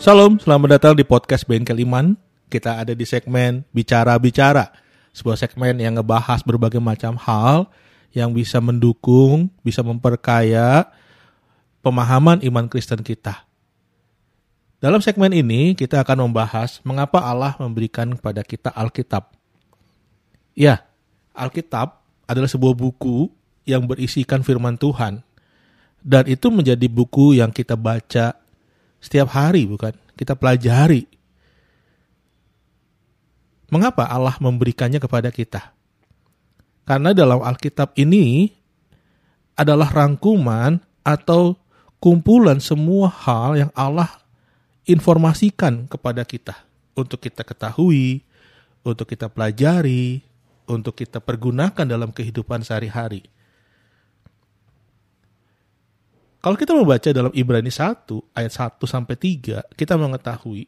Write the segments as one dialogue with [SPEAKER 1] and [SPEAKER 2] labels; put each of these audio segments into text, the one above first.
[SPEAKER 1] Salam, selamat datang di podcast Bengkel Iman. Kita ada di segmen Bicara-Bicara. Sebuah segmen yang ngebahas berbagai macam hal yang bisa mendukung, bisa memperkaya pemahaman iman Kristen kita. Dalam segmen ini kita akan membahas mengapa Allah memberikan kepada kita Alkitab. Ya, Alkitab adalah sebuah buku yang berisikan firman Tuhan. Dan itu menjadi buku yang kita baca setiap hari bukan? Kita pelajari. Mengapa Allah memberikannya kepada kita? Karena dalam Alkitab ini adalah rangkuman atau kumpulan semua hal yang Allah informasikan kepada kita untuk kita ketahui, untuk kita pelajari, untuk kita pergunakan dalam kehidupan sehari-hari. Kalau kita membaca dalam Ibrani 1 ayat 1 sampai 3, kita mengetahui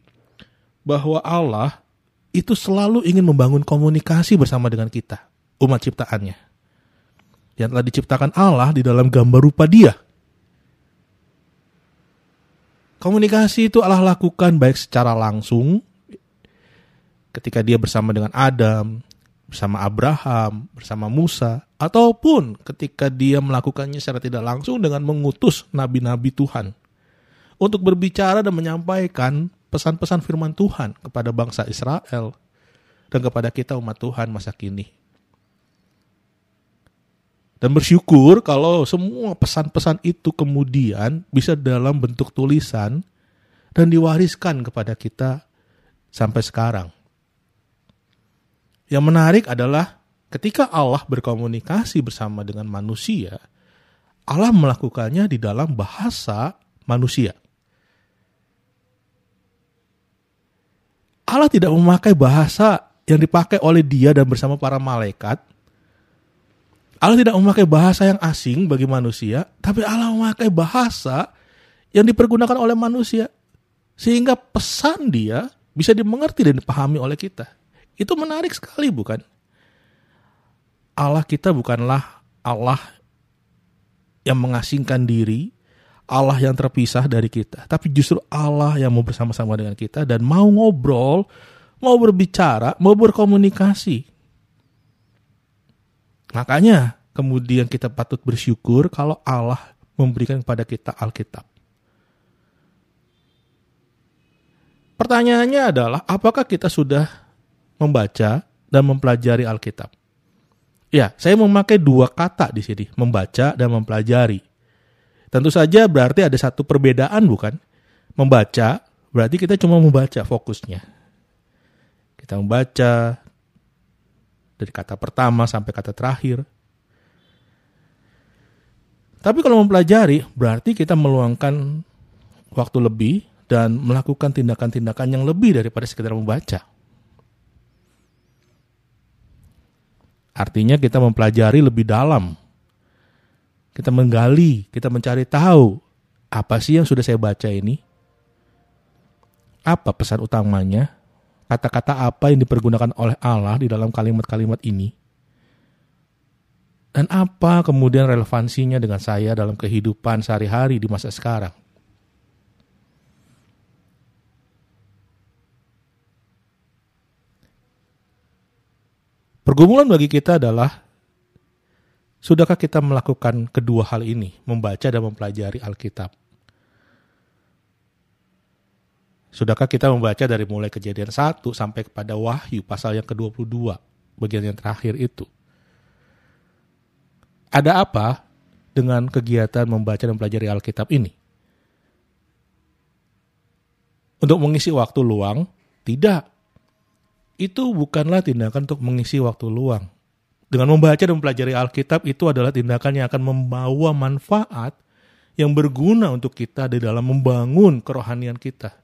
[SPEAKER 1] bahwa Allah itu selalu ingin membangun komunikasi bersama dengan kita, umat ciptaannya. Yang telah diciptakan Allah di dalam gambar rupa dia. Komunikasi itu Allah lakukan baik secara langsung ketika dia bersama dengan Adam, bersama Abraham, bersama Musa, ataupun ketika dia melakukannya secara tidak langsung dengan mengutus nabi-nabi Tuhan untuk berbicara dan menyampaikan pesan-pesan firman Tuhan kepada bangsa Israel dan kepada kita umat Tuhan masa kini. Dan bersyukur kalau semua pesan-pesan itu kemudian bisa dalam bentuk tulisan dan diwariskan kepada kita sampai sekarang. Yang menarik adalah ketika Allah berkomunikasi bersama dengan manusia, Allah melakukannya di dalam bahasa manusia. Allah tidak memakai bahasa yang dipakai oleh dia dan bersama para malaikat. Allah tidak memakai bahasa yang asing bagi manusia, tapi Allah memakai bahasa yang dipergunakan oleh manusia. Sehingga pesan dia bisa dimengerti dan dipahami oleh kita. Itu menarik sekali bukan? Allah kita bukanlah Allah yang mengasingkan diri, Allah yang terpisah dari kita, tapi justru Allah yang mau bersama-sama dengan kita dan mau ngobrol, mau berbicara, mau berkomunikasi. Makanya kemudian kita patut bersyukur kalau Allah memberikan kepada kita Alkitab. Pertanyaannya adalah apakah kita sudah membaca dan mempelajari Alkitab. Ya, saya memakai dua kata di sini, membaca dan mempelajari. Tentu saja berarti ada satu perbedaan bukan? Membaca berarti kita cuma membaca fokusnya. Kita membaca dari kata pertama sampai kata terakhir. Tapi kalau mempelajari berarti kita meluangkan waktu lebih dan melakukan tindakan-tindakan yang lebih daripada sekedar membaca. Artinya kita mempelajari lebih dalam. Kita menggali, kita mencari tahu apa sih yang sudah saya baca ini? Apa pesan utamanya? Kata-kata apa yang dipergunakan oleh Allah di dalam kalimat-kalimat ini? Dan apa kemudian relevansinya dengan saya dalam kehidupan sehari-hari di masa sekarang? Pergumulan bagi kita adalah sudahkah kita melakukan kedua hal ini, membaca dan mempelajari Alkitab? Sudahkah kita membaca dari mulai kejadian 1 sampai kepada Wahyu pasal yang ke-22, bagian yang terakhir itu? Ada apa dengan kegiatan membaca dan mempelajari Alkitab ini? Untuk mengisi waktu luang? Tidak itu bukanlah tindakan untuk mengisi waktu luang. Dengan membaca dan mempelajari Alkitab itu adalah tindakan yang akan membawa manfaat yang berguna untuk kita di dalam membangun kerohanian kita.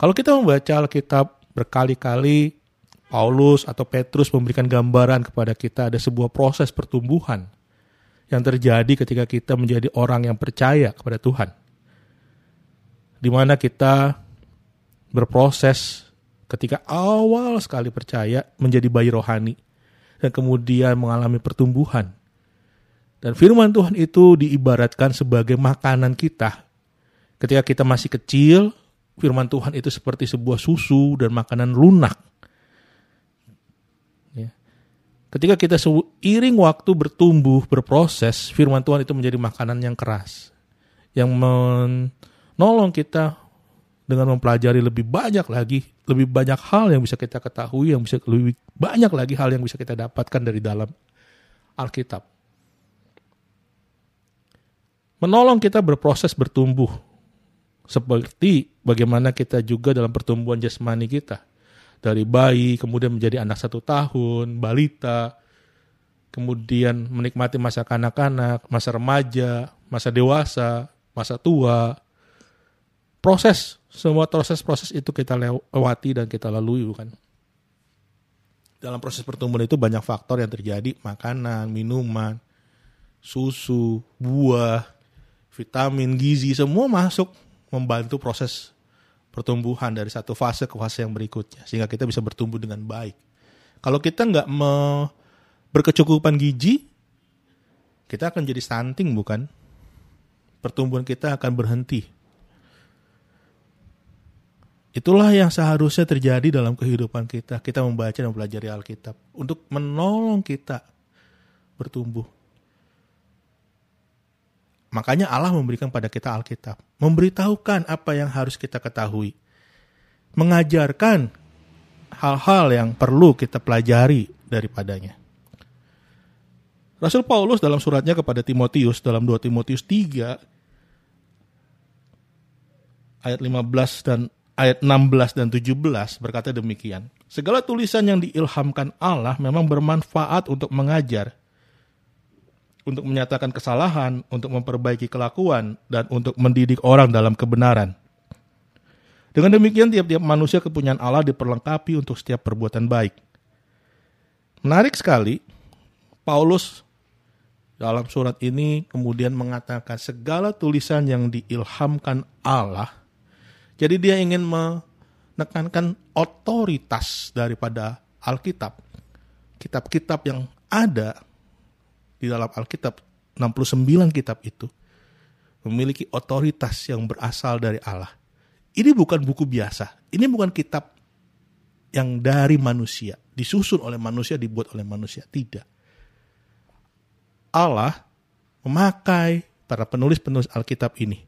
[SPEAKER 1] Kalau kita membaca Alkitab berkali-kali, Paulus atau Petrus memberikan gambaran kepada kita ada sebuah proses pertumbuhan yang terjadi ketika kita menjadi orang yang percaya kepada Tuhan. Di mana kita berproses ketika awal sekali percaya menjadi bayi rohani dan kemudian mengalami pertumbuhan. Dan firman Tuhan itu diibaratkan sebagai makanan kita Ketika kita masih kecil, firman Tuhan itu seperti sebuah susu dan makanan lunak. Ya. Ketika kita seiring waktu bertumbuh, berproses, firman Tuhan itu menjadi makanan yang keras. Yang menolong kita dengan mempelajari lebih banyak lagi, lebih banyak hal yang bisa kita ketahui, yang bisa lebih banyak lagi hal yang bisa kita dapatkan dari dalam Alkitab. Menolong kita berproses bertumbuh, seperti bagaimana kita juga dalam pertumbuhan jasmani kita. Dari bayi, kemudian menjadi anak satu tahun, balita, kemudian menikmati masa kanak-kanak, masa remaja, masa dewasa, masa tua. Proses, semua proses-proses itu kita lewati dan kita lalui bukan? Dalam proses pertumbuhan itu banyak faktor yang terjadi, makanan, minuman, susu, buah, vitamin, gizi, semua masuk membantu proses pertumbuhan dari satu fase ke fase yang berikutnya sehingga kita bisa bertumbuh dengan baik. Kalau kita nggak me berkecukupan gizi, kita akan jadi stunting bukan? Pertumbuhan kita akan berhenti. Itulah yang seharusnya terjadi dalam kehidupan kita. Kita membaca dan mempelajari Alkitab untuk menolong kita bertumbuh. Makanya Allah memberikan pada kita Alkitab, memberitahukan apa yang harus kita ketahui, mengajarkan hal-hal yang perlu kita pelajari daripadanya. Rasul Paulus dalam suratnya kepada Timotius dalam 2 Timotius 3 ayat 15 dan ayat 16 dan 17 berkata demikian. Segala tulisan yang diilhamkan Allah memang bermanfaat untuk mengajar, untuk menyatakan kesalahan, untuk memperbaiki kelakuan, dan untuk mendidik orang dalam kebenaran. Dengan demikian, tiap-tiap manusia kepunyaan Allah diperlengkapi untuk setiap perbuatan baik. Menarik sekali, Paulus dalam surat ini kemudian mengatakan segala tulisan yang diilhamkan Allah. Jadi dia ingin menekankan otoritas daripada Alkitab. Kitab-kitab yang ada di dalam Alkitab 69 kitab itu memiliki otoritas yang berasal dari Allah. Ini bukan buku biasa. Ini bukan kitab yang dari manusia, disusun oleh manusia, dibuat oleh manusia. Tidak. Allah memakai para penulis-penulis Alkitab ini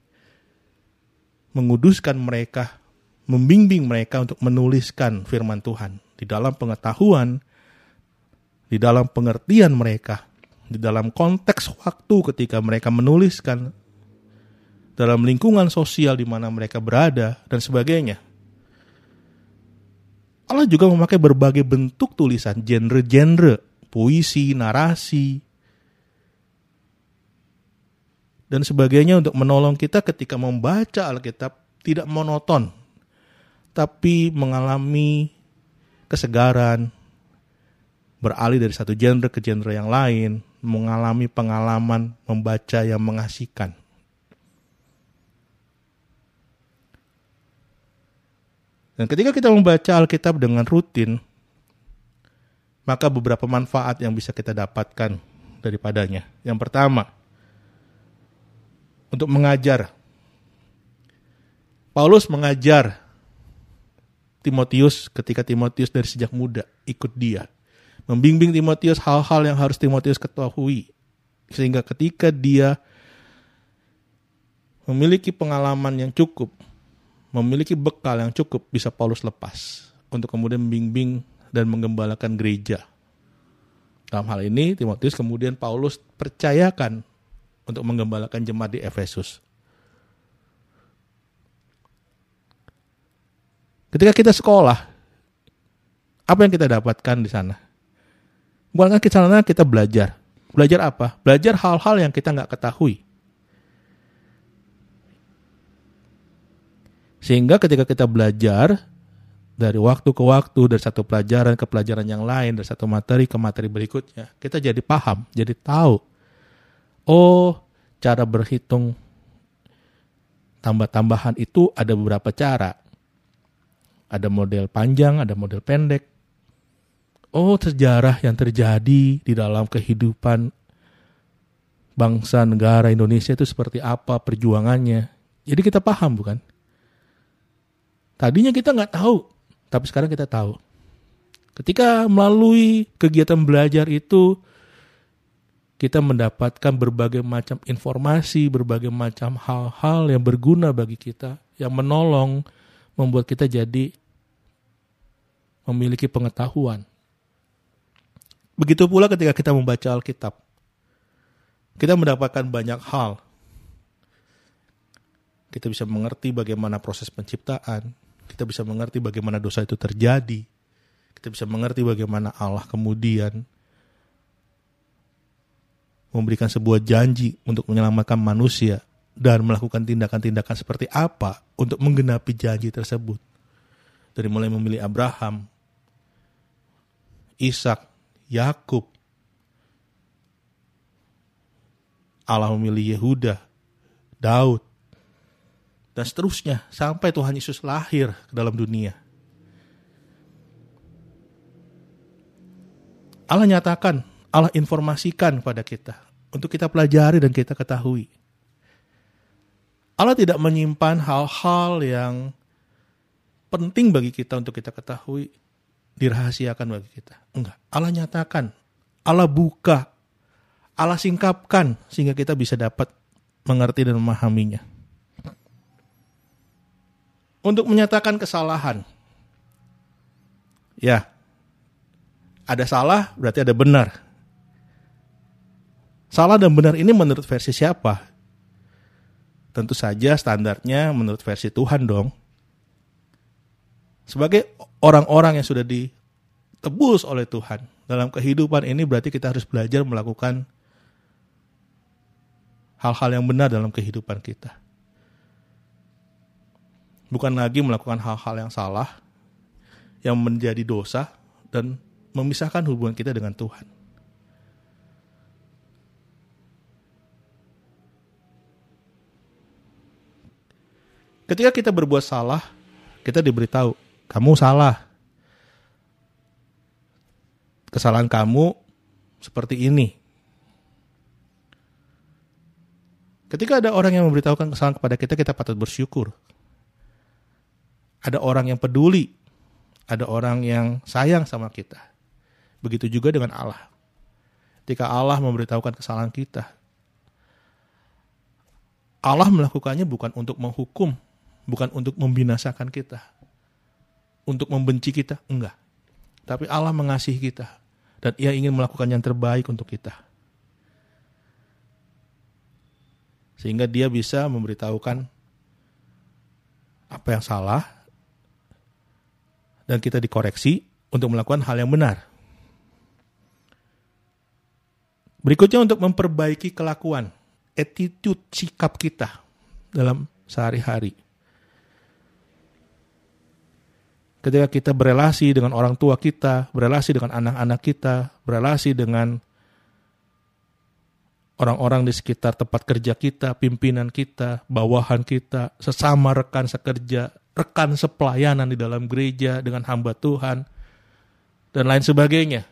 [SPEAKER 1] menguduskan mereka, membimbing mereka untuk menuliskan firman Tuhan di dalam pengetahuan, di dalam pengertian mereka, di dalam konteks waktu ketika mereka menuliskan dalam lingkungan sosial di mana mereka berada dan sebagainya. Allah juga memakai berbagai bentuk tulisan, genre-genre, puisi, narasi, dan sebagainya untuk menolong kita ketika membaca Alkitab tidak monoton, tapi mengalami kesegaran, beralih dari satu genre ke genre yang lain, mengalami pengalaman membaca yang mengasihkan. Dan ketika kita membaca Alkitab dengan rutin, maka beberapa manfaat yang bisa kita dapatkan daripadanya. Yang pertama, untuk mengajar. Paulus mengajar Timotius ketika Timotius dari sejak muda ikut dia membimbing Timotius hal-hal yang harus Timotius ketahui sehingga ketika dia memiliki pengalaman yang cukup, memiliki bekal yang cukup bisa Paulus lepas untuk kemudian membimbing dan menggembalakan gereja. Dalam hal ini Timotius kemudian Paulus percayakan untuk menggembalakan jemaat di Efesus. Ketika kita sekolah, apa yang kita dapatkan di sana? Bukan kita sana kita belajar. Belajar apa? Belajar hal-hal yang kita nggak ketahui. Sehingga ketika kita belajar dari waktu ke waktu, dari satu pelajaran ke pelajaran yang lain, dari satu materi ke materi berikutnya, kita jadi paham, jadi tahu. Oh, cara berhitung tambah-tambahan itu ada beberapa cara. Ada model panjang, ada model pendek, oh sejarah yang terjadi di dalam kehidupan bangsa negara Indonesia itu seperti apa perjuangannya. Jadi kita paham bukan? Tadinya kita nggak tahu, tapi sekarang kita tahu. Ketika melalui kegiatan belajar itu, kita mendapatkan berbagai macam informasi, berbagai macam hal-hal yang berguna bagi kita, yang menolong, membuat kita jadi memiliki pengetahuan. Begitu pula ketika kita membaca Alkitab. Kita mendapatkan banyak hal. Kita bisa mengerti bagaimana proses penciptaan. Kita bisa mengerti bagaimana dosa itu terjadi. Kita bisa mengerti bagaimana Allah kemudian memberikan sebuah janji untuk menyelamatkan manusia dan melakukan tindakan-tindakan seperti apa untuk menggenapi janji tersebut. Dari mulai memilih Abraham, Ishak, Yakub. Allah memilih Yehuda, Daud, dan seterusnya sampai Tuhan Yesus lahir ke dalam dunia. Allah nyatakan, Allah informasikan pada kita untuk kita pelajari dan kita ketahui. Allah tidak menyimpan hal-hal yang penting bagi kita untuk kita ketahui, dirahasiakan bagi kita. Enggak, Allah nyatakan, Allah buka, Allah singkapkan sehingga kita bisa dapat mengerti dan memahaminya. Untuk menyatakan kesalahan. Ya, ada salah berarti ada benar. Salah dan benar ini menurut versi siapa? Tentu saja standarnya menurut versi Tuhan dong. Sebagai orang-orang yang sudah ditebus oleh Tuhan dalam kehidupan ini berarti kita harus belajar melakukan hal-hal yang benar dalam kehidupan kita. Bukan lagi melakukan hal-hal yang salah yang menjadi dosa dan memisahkan hubungan kita dengan Tuhan. Ketika kita berbuat salah, kita diberitahu, kamu salah. Kesalahan kamu seperti ini. Ketika ada orang yang memberitahukan kesalahan kepada kita, kita patut bersyukur. Ada orang yang peduli, ada orang yang sayang sama kita. Begitu juga dengan Allah. Ketika Allah memberitahukan kesalahan kita, Allah melakukannya bukan untuk menghukum, bukan untuk membinasakan kita, untuk membenci kita, enggak. Tapi Allah mengasihi kita dan Ia ingin melakukan yang terbaik untuk kita. Sehingga Dia bisa memberitahukan apa yang salah dan kita dikoreksi untuk melakukan hal yang benar. Berikutnya untuk memperbaiki kelakuan, attitude sikap kita dalam sehari-hari. Ketika kita berelasi dengan orang tua kita, berelasi dengan anak-anak kita, berelasi dengan orang-orang di sekitar tempat kerja kita, pimpinan kita, bawahan kita, sesama rekan sekerja, rekan sepelayanan di dalam gereja dengan hamba Tuhan, dan lain sebagainya.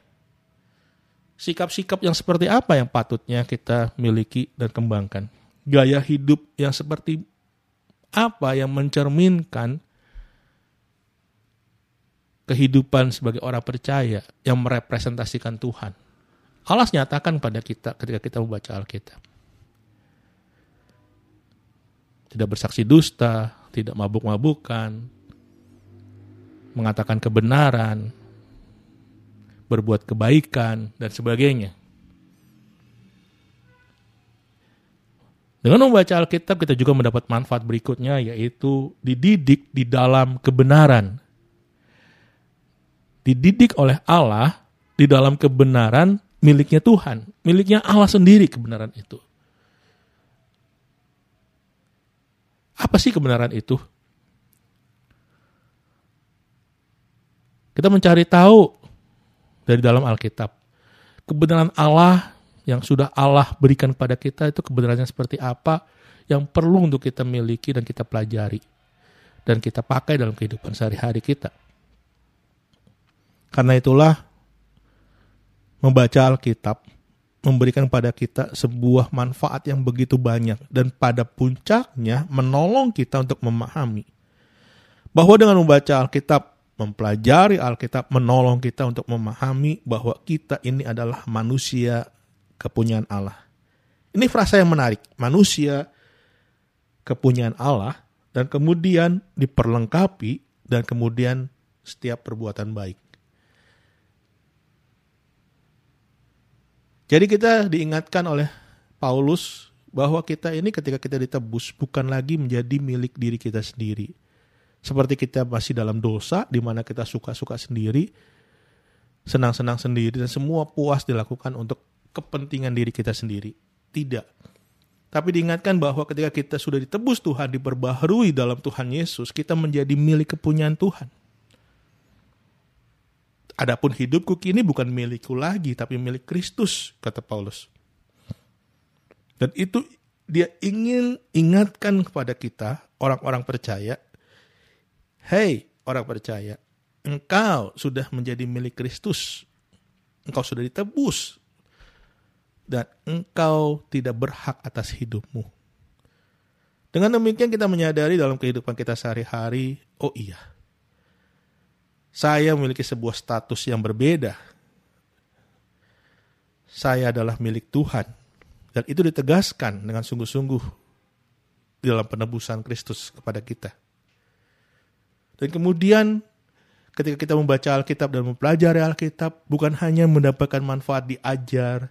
[SPEAKER 1] Sikap-sikap yang seperti apa yang patutnya kita miliki dan kembangkan? Gaya hidup yang seperti apa yang mencerminkan kehidupan sebagai orang percaya yang merepresentasikan Tuhan. Allah nyatakan pada kita ketika kita membaca Alkitab. Tidak bersaksi dusta, tidak mabuk-mabukan, mengatakan kebenaran, berbuat kebaikan, dan sebagainya. Dengan membaca Alkitab kita juga mendapat manfaat berikutnya yaitu dididik di dalam kebenaran dididik oleh Allah di dalam kebenaran miliknya Tuhan, miliknya Allah sendiri kebenaran itu. Apa sih kebenaran itu? Kita mencari tahu dari dalam Alkitab. Kebenaran Allah yang sudah Allah berikan pada kita itu kebenarannya seperti apa yang perlu untuk kita miliki dan kita pelajari dan kita pakai dalam kehidupan sehari-hari kita. Karena itulah membaca Alkitab memberikan pada kita sebuah manfaat yang begitu banyak dan pada puncaknya menolong kita untuk memahami bahwa dengan membaca Alkitab, mempelajari Alkitab menolong kita untuk memahami bahwa kita ini adalah manusia kepunyaan Allah. Ini frasa yang menarik, manusia kepunyaan Allah dan kemudian diperlengkapi dan kemudian setiap perbuatan baik. Jadi kita diingatkan oleh Paulus bahwa kita ini ketika kita ditebus bukan lagi menjadi milik diri kita sendiri. Seperti kita masih dalam dosa di mana kita suka-suka sendiri, senang-senang sendiri dan semua puas dilakukan untuk kepentingan diri kita sendiri. Tidak. Tapi diingatkan bahwa ketika kita sudah ditebus Tuhan, diperbaharui dalam Tuhan Yesus, kita menjadi milik kepunyaan Tuhan. Adapun hidupku kini bukan milikku lagi, tapi milik Kristus, kata Paulus. Dan itu dia ingin ingatkan kepada kita, orang-orang percaya, Hei orang percaya, engkau sudah menjadi milik Kristus. Engkau sudah ditebus. Dan engkau tidak berhak atas hidupmu. Dengan demikian kita menyadari dalam kehidupan kita sehari-hari, oh iya, saya memiliki sebuah status yang berbeda. Saya adalah milik Tuhan. Dan itu ditegaskan dengan sungguh-sungguh di dalam penebusan Kristus kepada kita. Dan kemudian ketika kita membaca Alkitab dan mempelajari Alkitab, bukan hanya mendapatkan manfaat diajar,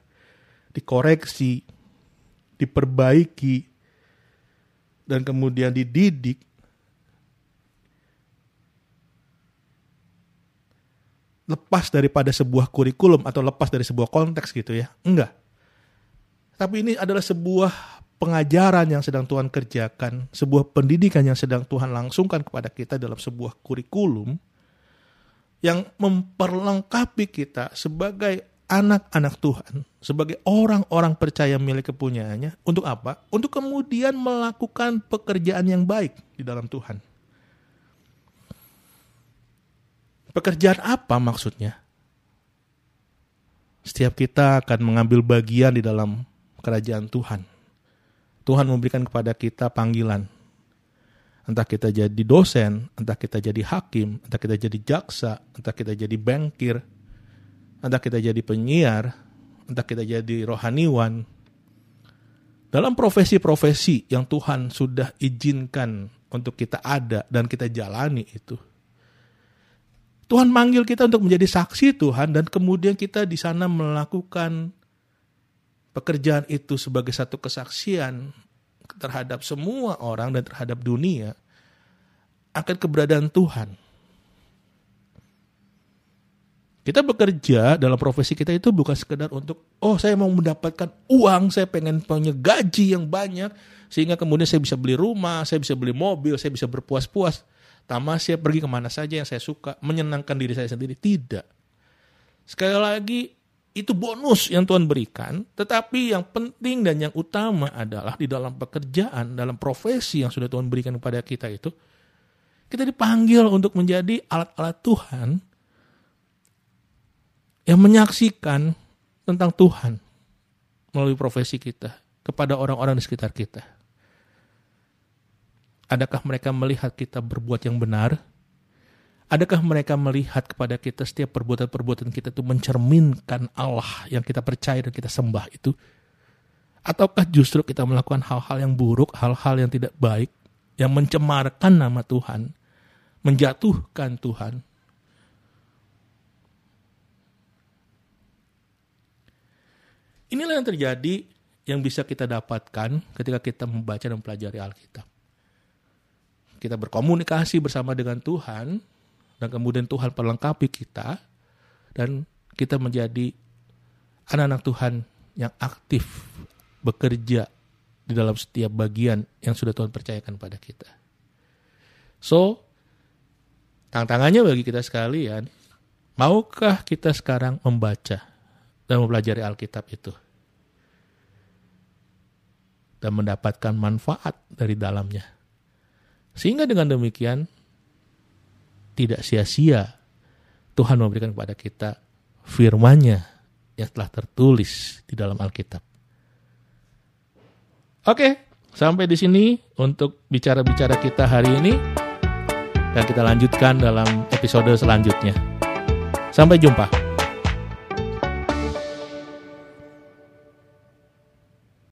[SPEAKER 1] dikoreksi, diperbaiki, dan kemudian dididik, lepas daripada sebuah kurikulum atau lepas dari sebuah konteks gitu ya. Enggak. Tapi ini adalah sebuah pengajaran yang sedang Tuhan kerjakan, sebuah pendidikan yang sedang Tuhan langsungkan kepada kita dalam sebuah kurikulum yang memperlengkapi kita sebagai anak-anak Tuhan, sebagai orang-orang percaya milik kepunyaannya, untuk apa? Untuk kemudian melakukan pekerjaan yang baik di dalam Tuhan. Pekerjaan apa maksudnya? Setiap kita akan mengambil bagian di dalam kerajaan Tuhan. Tuhan memberikan kepada kita panggilan. Entah kita jadi dosen, entah kita jadi hakim, entah kita jadi jaksa, entah kita jadi bankir, entah kita jadi penyiar, entah kita jadi rohaniwan. Dalam profesi-profesi yang Tuhan sudah izinkan untuk kita ada dan kita jalani itu. Tuhan manggil kita untuk menjadi saksi Tuhan dan kemudian kita di sana melakukan pekerjaan itu sebagai satu kesaksian terhadap semua orang dan terhadap dunia akan keberadaan Tuhan. Kita bekerja dalam profesi kita itu bukan sekedar untuk, oh saya mau mendapatkan uang, saya pengen punya gaji yang banyak, sehingga kemudian saya bisa beli rumah, saya bisa beli mobil, saya bisa berpuas-puas. Tamasya pergi ke mana saja yang saya suka, menyenangkan diri saya sendiri. Tidak. Sekali lagi, itu bonus yang Tuhan berikan, tetapi yang penting dan yang utama adalah di dalam pekerjaan, dalam profesi yang sudah Tuhan berikan kepada kita itu, kita dipanggil untuk menjadi alat-alat Tuhan yang menyaksikan tentang Tuhan melalui profesi kita kepada orang-orang di sekitar kita. Adakah mereka melihat kita berbuat yang benar? Adakah mereka melihat kepada kita setiap perbuatan-perbuatan kita itu mencerminkan Allah yang kita percaya dan kita sembah itu? Ataukah justru kita melakukan hal-hal yang buruk, hal-hal yang tidak baik, yang mencemarkan nama Tuhan, menjatuhkan Tuhan? Inilah yang terjadi yang bisa kita dapatkan ketika kita membaca dan mempelajari Alkitab. Kita berkomunikasi bersama dengan Tuhan, dan kemudian Tuhan perlengkapi kita dan kita menjadi anak-anak Tuhan yang aktif bekerja di dalam setiap bagian yang sudah Tuhan percayakan pada kita. So, tantangannya bagi kita sekalian, maukah kita sekarang membaca dan mempelajari Alkitab itu? Dan mendapatkan manfaat dari dalamnya. Sehingga dengan demikian, tidak sia-sia Tuhan memberikan kepada kita firman-Nya yang telah tertulis di dalam Alkitab. Oke, sampai di sini untuk bicara-bicara kita hari ini dan kita lanjutkan dalam episode selanjutnya. Sampai jumpa.